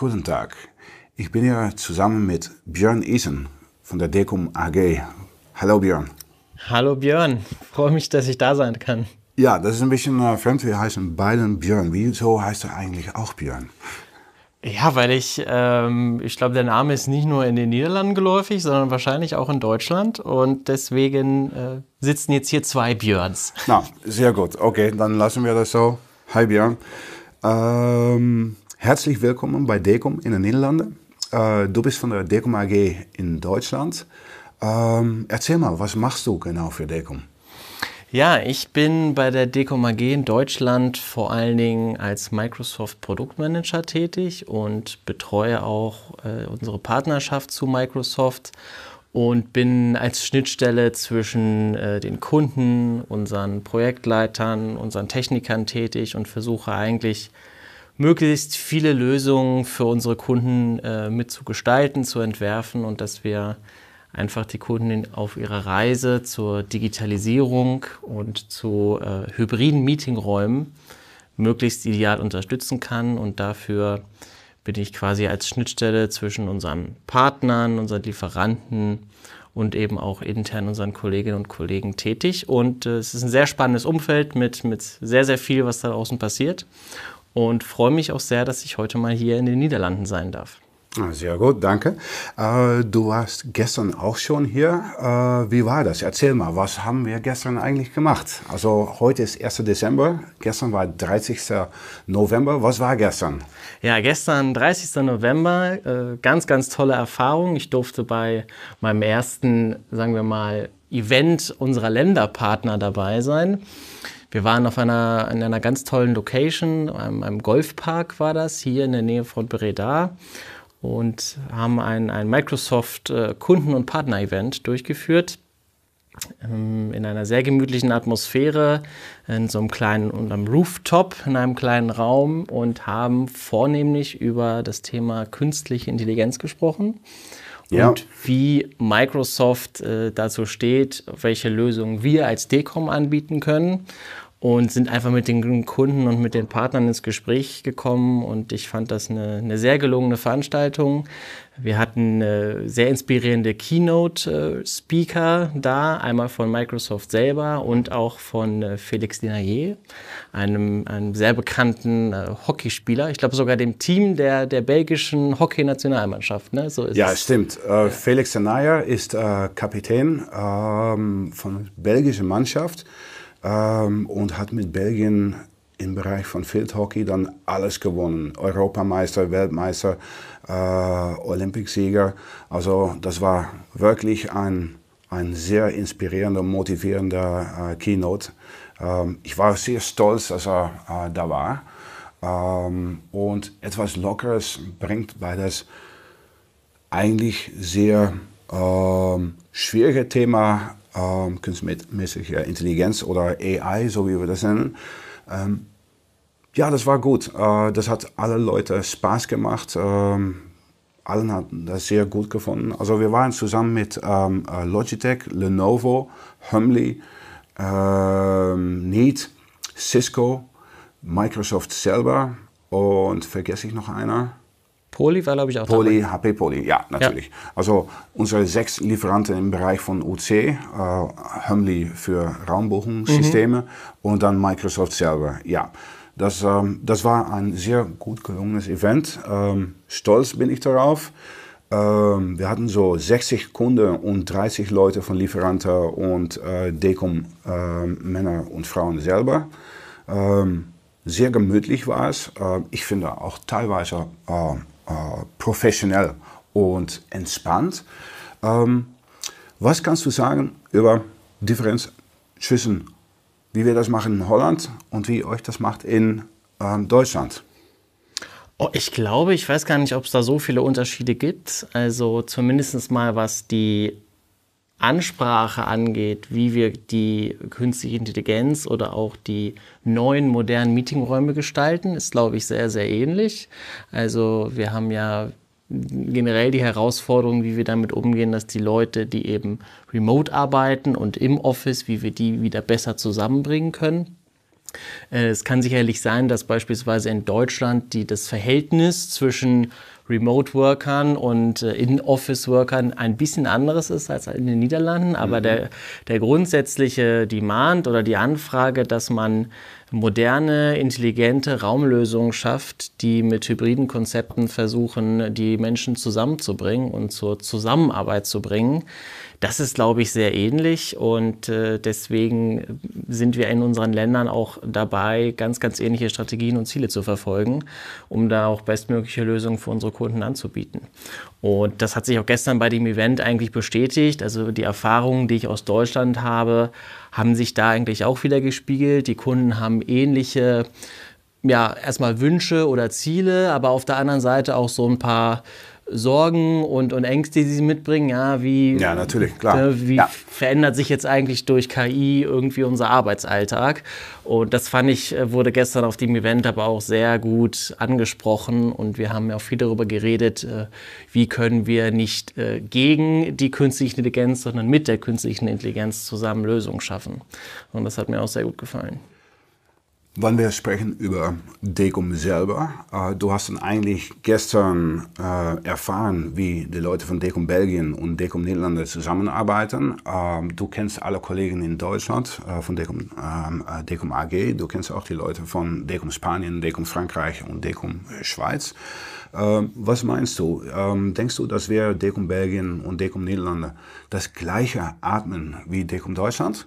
Guten Tag. Ich bin hier zusammen mit Björn Isen von der Decum AG. Hallo Björn. Hallo Björn, freue mich, dass ich da sein kann. Ja, das ist ein bisschen äh, fremd. Wir heißen beiden Björn. Wieso heißt er eigentlich auch Björn? Ja, weil ich, ähm, ich glaube, der Name ist nicht nur in den Niederlanden geläufig, sondern wahrscheinlich auch in Deutschland. Und deswegen äh, sitzen jetzt hier zwei Björns. Na, sehr gut. Okay, dann lassen wir das so. Hi Björn. Ähm, herzlich willkommen bei Decom in den Niederlanden. Äh, du bist von der Decom AG in Deutschland. Ähm, erzähl mal, was machst du genau für Decom? Ja, ich bin bei der Decom AG in Deutschland vor allen Dingen als Microsoft Produktmanager tätig und betreue auch äh, unsere Partnerschaft zu Microsoft und bin als Schnittstelle zwischen äh, den Kunden, unseren Projektleitern, unseren Technikern tätig und versuche eigentlich möglichst viele Lösungen für unsere Kunden äh, mit zu gestalten, zu entwerfen und dass wir einfach die Kunden auf ihrer Reise zur Digitalisierung und zu äh, hybriden Meetingräumen möglichst ideal unterstützen kann. Und dafür bin ich quasi als Schnittstelle zwischen unseren Partnern, unseren Lieferanten und eben auch intern unseren Kolleginnen und Kollegen tätig. Und äh, es ist ein sehr spannendes Umfeld mit, mit sehr, sehr viel, was da draußen passiert. Und freue mich auch sehr, dass ich heute mal hier in den Niederlanden sein darf. Ah, sehr gut, danke. Äh, du warst gestern auch schon hier. Äh, wie war das? Erzähl mal, was haben wir gestern eigentlich gemacht? Also heute ist 1. Dezember, gestern war 30. November. Was war gestern? Ja, gestern 30. November, äh, ganz, ganz tolle Erfahrung. Ich durfte bei meinem ersten, sagen wir mal, Event unserer Länderpartner dabei sein. Wir waren auf einer, in einer ganz tollen Location, einem, einem Golfpark war das, hier in der Nähe von Breda und haben ein, ein Microsoft äh, Kunden- und Partner-Event durchgeführt ähm, in einer sehr gemütlichen Atmosphäre, in so einem kleinen, und einem Rooftop, in einem kleinen Raum und haben vornehmlich über das Thema künstliche Intelligenz gesprochen. Ja. Und wie Microsoft äh, dazu steht, welche Lösungen wir als Decom anbieten können und sind einfach mit den Kunden und mit den Partnern ins Gespräch gekommen und ich fand das eine, eine sehr gelungene Veranstaltung. Wir hatten äh, sehr inspirierende Keynote-Speaker da, einmal von Microsoft selber und auch von äh, Felix Denayer, einem, einem sehr bekannten äh, Hockeyspieler. Ich glaube sogar dem Team der, der belgischen Hockey-Nationalmannschaft. Ne? So ja, es. stimmt. Äh, Felix Denayer ist äh, Kapitän ähm, von der belgischen Mannschaft ähm, und hat mit Belgien im Bereich von Fieldhockey dann alles gewonnen. Europameister, Weltmeister, äh, Olympicsieger. Also das war wirklich ein, ein sehr inspirierender, motivierender äh, Keynote. Ähm, ich war sehr stolz, dass er äh, da war. Ähm, und etwas Lockeres bringt bei das eigentlich sehr ähm, schwierige Thema ähm, künstliche Intelligenz oder AI, so wie wir das nennen. Ähm, ja, das war gut. Äh, das hat alle Leute Spaß gemacht. Ähm, allen hatten das sehr gut gefunden. Also wir waren zusammen mit ähm, äh, Logitech, Lenovo, Humley, ähm, Neat, Cisco, Microsoft selber und vergesse ich noch einer? Poly war, glaube ich, auch Poly, dabei. HP Poly, ja, natürlich. Ja. Also unsere sechs Lieferanten im Bereich von UC, äh, Humley für Raumbuchungssysteme mhm. und dann Microsoft selber, ja. Das, ähm, das war ein sehr gut gelungenes Event. Ähm, stolz bin ich darauf. Ähm, wir hatten so 60 Kunden und 30 Leute von Lieferanten und äh, Decom äh, Männer und Frauen selber. Ähm, sehr gemütlich war es. Äh, ich finde auch teilweise äh, äh, professionell und entspannt. Ähm, was kannst du sagen über Differenz zwischen wie wir das machen in Holland und wie euch das macht in ähm, Deutschland? Oh, ich glaube, ich weiß gar nicht, ob es da so viele Unterschiede gibt. Also zumindest mal was die Ansprache angeht, wie wir die künstliche Intelligenz oder auch die neuen modernen Meetingräume gestalten, ist, glaube ich, sehr, sehr ähnlich. Also wir haben ja generell die Herausforderung, wie wir damit umgehen, dass die Leute, die eben remote arbeiten und im Office, wie wir die wieder besser zusammenbringen können. Äh, es kann sicherlich sein, dass beispielsweise in Deutschland die, das Verhältnis zwischen Remote-Workern und äh, In-Office-Workern ein bisschen anderes ist als in den Niederlanden. Aber mhm. der, der grundsätzliche Demand oder die Anfrage, dass man moderne, intelligente Raumlösungen schafft, die mit hybriden Konzepten versuchen, die Menschen zusammenzubringen und zur Zusammenarbeit zu bringen, das ist, glaube ich, sehr ähnlich und äh, deswegen sind wir in unseren Ländern auch dabei, ganz, ganz ähnliche Strategien und Ziele zu verfolgen, um da auch bestmögliche Lösungen für unsere Kunden anzubieten. Und das hat sich auch gestern bei dem Event eigentlich bestätigt. Also die Erfahrungen, die ich aus Deutschland habe, haben sich da eigentlich auch wieder gespiegelt. Die Kunden haben ähnliche ja, erstmal Wünsche oder Ziele, aber auf der anderen Seite auch so ein paar Sorgen und, und Ängste, die sie mitbringen. Ja, wie, ja natürlich, klar. Äh, wie ja. verändert sich jetzt eigentlich durch KI irgendwie unser Arbeitsalltag? Und das fand ich, äh, wurde gestern auf dem Event aber auch sehr gut angesprochen. Und wir haben ja auch viel darüber geredet, äh, wie können wir nicht gegen die künstliche Intelligenz, sondern mit der künstlichen Intelligenz zusammen Lösungen schaffen. Und das hat mir auch sehr gut gefallen. Wenn wir sprechen über Decum selber, äh, du hast dann eigentlich gestern äh, erfahren, wie die Leute von Decum Belgien und Decum Niederlande zusammenarbeiten. Ähm, du kennst alle Kollegen in Deutschland äh, von Decum, ähm, äh, Decum AG, du kennst auch die Leute von Decum Spanien, Decum Frankreich und Decum Schweiz. Ähm, was meinst du? Ähm, denkst du, dass wir Decum Belgien und Decum Niederlande das gleiche atmen wie Decum Deutschland?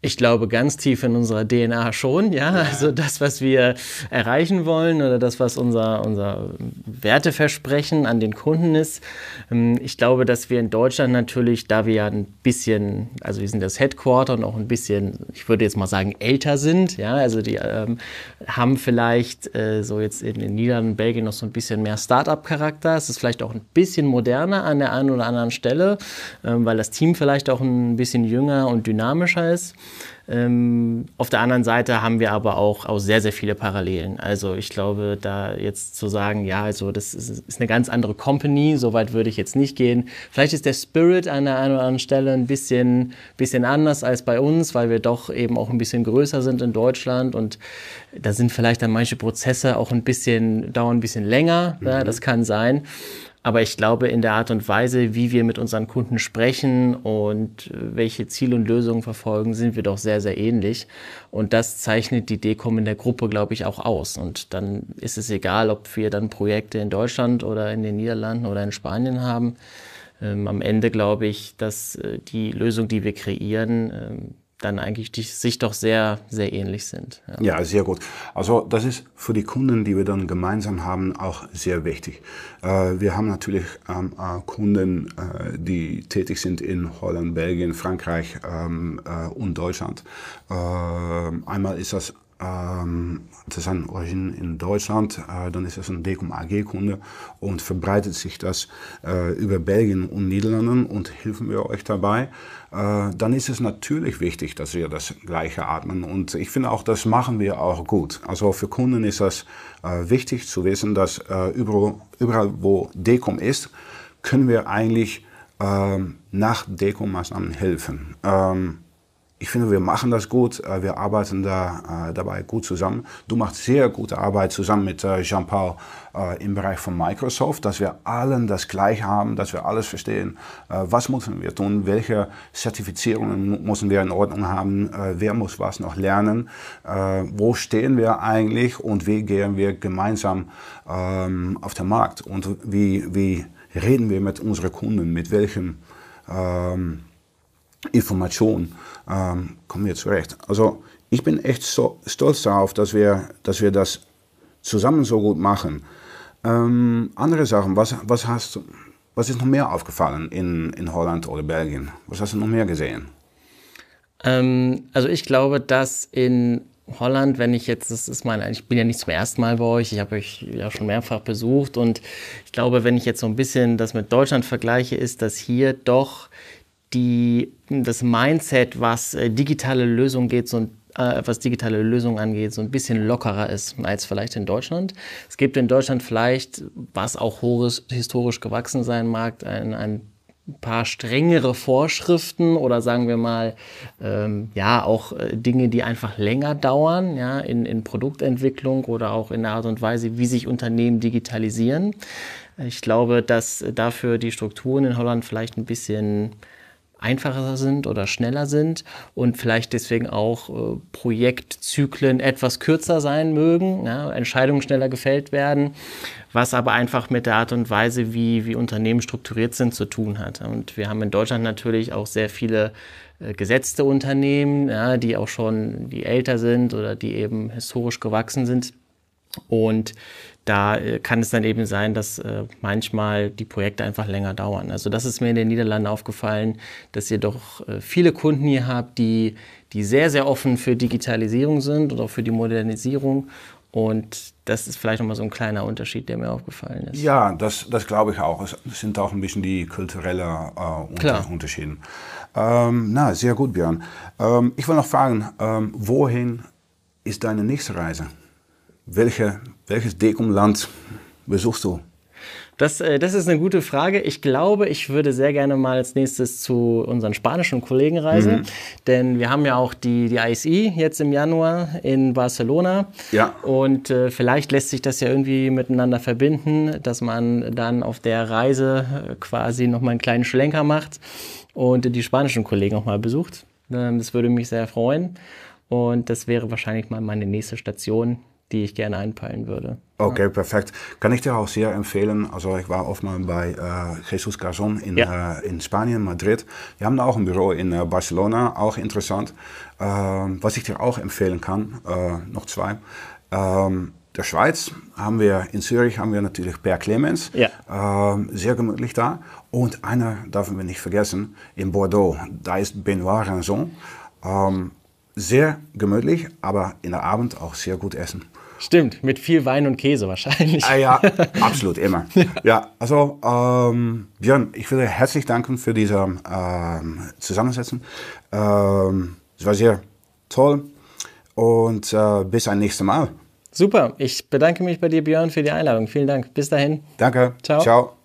Ich glaube ganz tief in unserer DNA schon, ja. Also das, was wir erreichen wollen oder das, was unser, unser Werteversprechen an den Kunden ist. Ähm, ich glaube, dass wir in Deutschland natürlich, da wir ja ein bisschen, also wir sind das Headquarter und auch ein bisschen, ich würde jetzt mal sagen, älter sind, ja. Also die ähm, haben vielleicht äh, so jetzt in den Niederlanden, Belgien noch so ein bisschen mehr Start-up-Charakter. Es ist vielleicht auch ein bisschen moderner an der einen oder anderen Stelle, ähm, weil das Team vielleicht auch ein bisschen jünger und dynamischer ist. Ähm, auf der anderen Seite haben wir aber auch, auch sehr, sehr viele Parallelen. Also ich glaube, da jetzt zu sagen, ja, also das ist, ist eine ganz andere Company, so weit würde ich jetzt nicht gehen. Vielleicht ist der Spirit an der einen oder anderen Stelle ein bisschen, bisschen anders als bei uns, weil wir doch eben auch ein bisschen größer sind in Deutschland und da sind vielleicht dann manche Prozesse auch ein bisschen, dauern ein bisschen länger. Mhm. Ja, das kann sein. Aber ich glaube, in der Art und Weise, wie wir mit unseren Kunden sprechen und äh, welche Ziele und Lösungen verfolgen, sind wir doch sehr, sehr ähnlich. Und das zeichnet die Decom in der Gruppe, glaube ich, auch aus. Und dann ist es egal, ob wir dann Projekte in Deutschland oder in den Niederlanden oder in Spanien haben. Ähm, am Ende glaube ich, dass äh, die Lösung, die wir kreieren, ähm, dann eigentlich die sich doch sehr, sehr ähnlich sind. Ja. ja. sehr gut. Also das ist für die Kunden, die wir dann gemeinsam haben, auch sehr wichtig. Äh, wir haben natürlich ähm, äh, Kunden, äh, die tätig sind in Holland, Belgien, Frankreich ähm, äh, und Deutschland. Äh, einmal ist das ähm, ist ein Origin in Deutschland, äh, dann ist das ein Decum AG-Kunde und verbreitet sich das äh, über Belgien und Niederlanden und helfen wir euch dabei. Äh, dann ist es natürlich wichtig, dass wir das Gleiche atmen und ich finde auch, das machen wir auch gut. Also für Kunden ist das wichtig zu wissen, dass überall, wo Decum ist, können wir eigentlich ähm, nach Decum-Maßnahmen helfen. Ich finde, wir machen das gut. Äh, wir arbeiten da äh, dabei gut zusammen. Du machst sehr gute Arbeit zusammen mit äh, Jean-Paul im Bereich von Microsoft, dass wir allen das Gleiche haben, dass wir alles verstehen. was müssen wir tun? Welche Zertifizierungen müssen wir in Ordnung haben? wer muss was noch lernen? wo stehen wir eigentlich und wie gehen wir gemeinsam ähm, auf den Markt? Und wie, wie reden wir mit unseren Kunden? Mit welchen ähm, Informationen? ähm, kommen wir zurecht. Also ich bin echt so stolz darauf, dass wir, dass wir das zusammen so gut machen. Ähm, andere Sachen, was, was, hast, was ist noch mehr aufgefallen in, in Holland oder Belgien? Was hast du noch mehr gesehen? Ähm, also ich glaube, dass in Holland, wenn ich jetzt, das ist mein, ich bin ja nicht zum ersten Mal bei euch, ich habe euch ja schon mehrfach besucht und ich glaube, wenn ich jetzt so ein bisschen das mit Deutschland vergleiche, ist, dass hier doch die, das Mindset, was äh, digitale Lösungen geht, so ein äh, was digitale Lösungen angeht, so ein bisschen lockerer ist als vielleicht in Deutschland. Es gibt in Deutschland vielleicht, was auch historisch gewachsen sein mag, ein, ein paar strengere Vorschriften oder sagen wir mal, ähm, ja, auch äh, Dinge, die einfach länger dauern, ja, in, in Produktentwicklung oder auch in der Art und Weise, wie sich Unternehmen digitalisieren. Ich glaube, dass dafür die Strukturen in Holland vielleicht ein bisschen einfacher sind oder schneller sind und vielleicht deswegen auch äh, Projektzyklen etwas kürzer sein mögen, ja, Entscheidungen schneller gefällt werden, was aber einfach mit der Art und Weise, wie, wie Unternehmen strukturiert sind, zu tun hat. Und wir haben in Deutschland natürlich auch sehr viele äh, gesetzte Unternehmen, ja, die auch schon, die älter sind oder die eben historisch gewachsen sind. Und da äh, kann es dann eben sein, dass äh, manchmal die Projekte einfach länger dauern. Also das ist mir in den Niederlanden aufgefallen, dass ihr doch äh, viele Kunden hier habt, die, die sehr, sehr offen für Digitalisierung sind oder auch für die Modernisierung. Und das ist vielleicht nochmal so ein kleiner Unterschied, der mir aufgefallen ist. Ja, das, das glaube ich auch. Es sind auch ein bisschen die kulturellen äh, Unter Unterschiede. Ähm, na, sehr gut, Björn. Ähm, ich will noch fragen, ähm, wohin ist deine nächste Reise? Welche, welches Dekumland besuchst du? Das, äh, das ist eine gute Frage. Ich glaube, ich würde sehr gerne mal als nächstes zu unseren spanischen Kollegen reisen, mhm. denn wir haben ja auch die, die ISI jetzt im Januar in Barcelona. Ja. Und äh, vielleicht lässt sich das ja irgendwie miteinander verbinden, dass man dann auf der Reise äh, quasi nochmal einen kleinen Schlenker macht und die spanischen Kollegen auch mal besucht. Ähm, das würde mich sehr freuen. Und das wäre wahrscheinlich mal meine nächste Station die ich gerne einpeilen würde. Okay, ja. perfekt. Kann ich dir auch sehr empfehlen. Also ich war oft mal bei äh, Jesus Garzon in, ja. äh, in Spanien, Madrid. Wir haben da auch ein Büro in äh, Barcelona, auch interessant. Ähm, was ich dir auch empfehlen kann, äh, noch zwei. Ähm, der Schweiz haben wir, in Zürich haben wir natürlich Per Clemens, ja. ähm, sehr gemütlich da. Und einer darf wir nicht vergessen, in Bordeaux, da ist Benoit Ranson. Ähm, sehr gemütlich, aber in der Abend auch sehr gut essen. Stimmt, mit viel Wein und Käse wahrscheinlich. Ah, ja, absolut, immer. Ja, also ähm, Björn, ich dir herzlich danken für diese ähm, Zusammensetzung. Ähm, es war sehr toll und äh, bis ein nächstes Mal. Super, ich bedanke mich bei dir, Björn, für die Einladung. Vielen Dank. Bis dahin. Danke. Ciao. Ciao.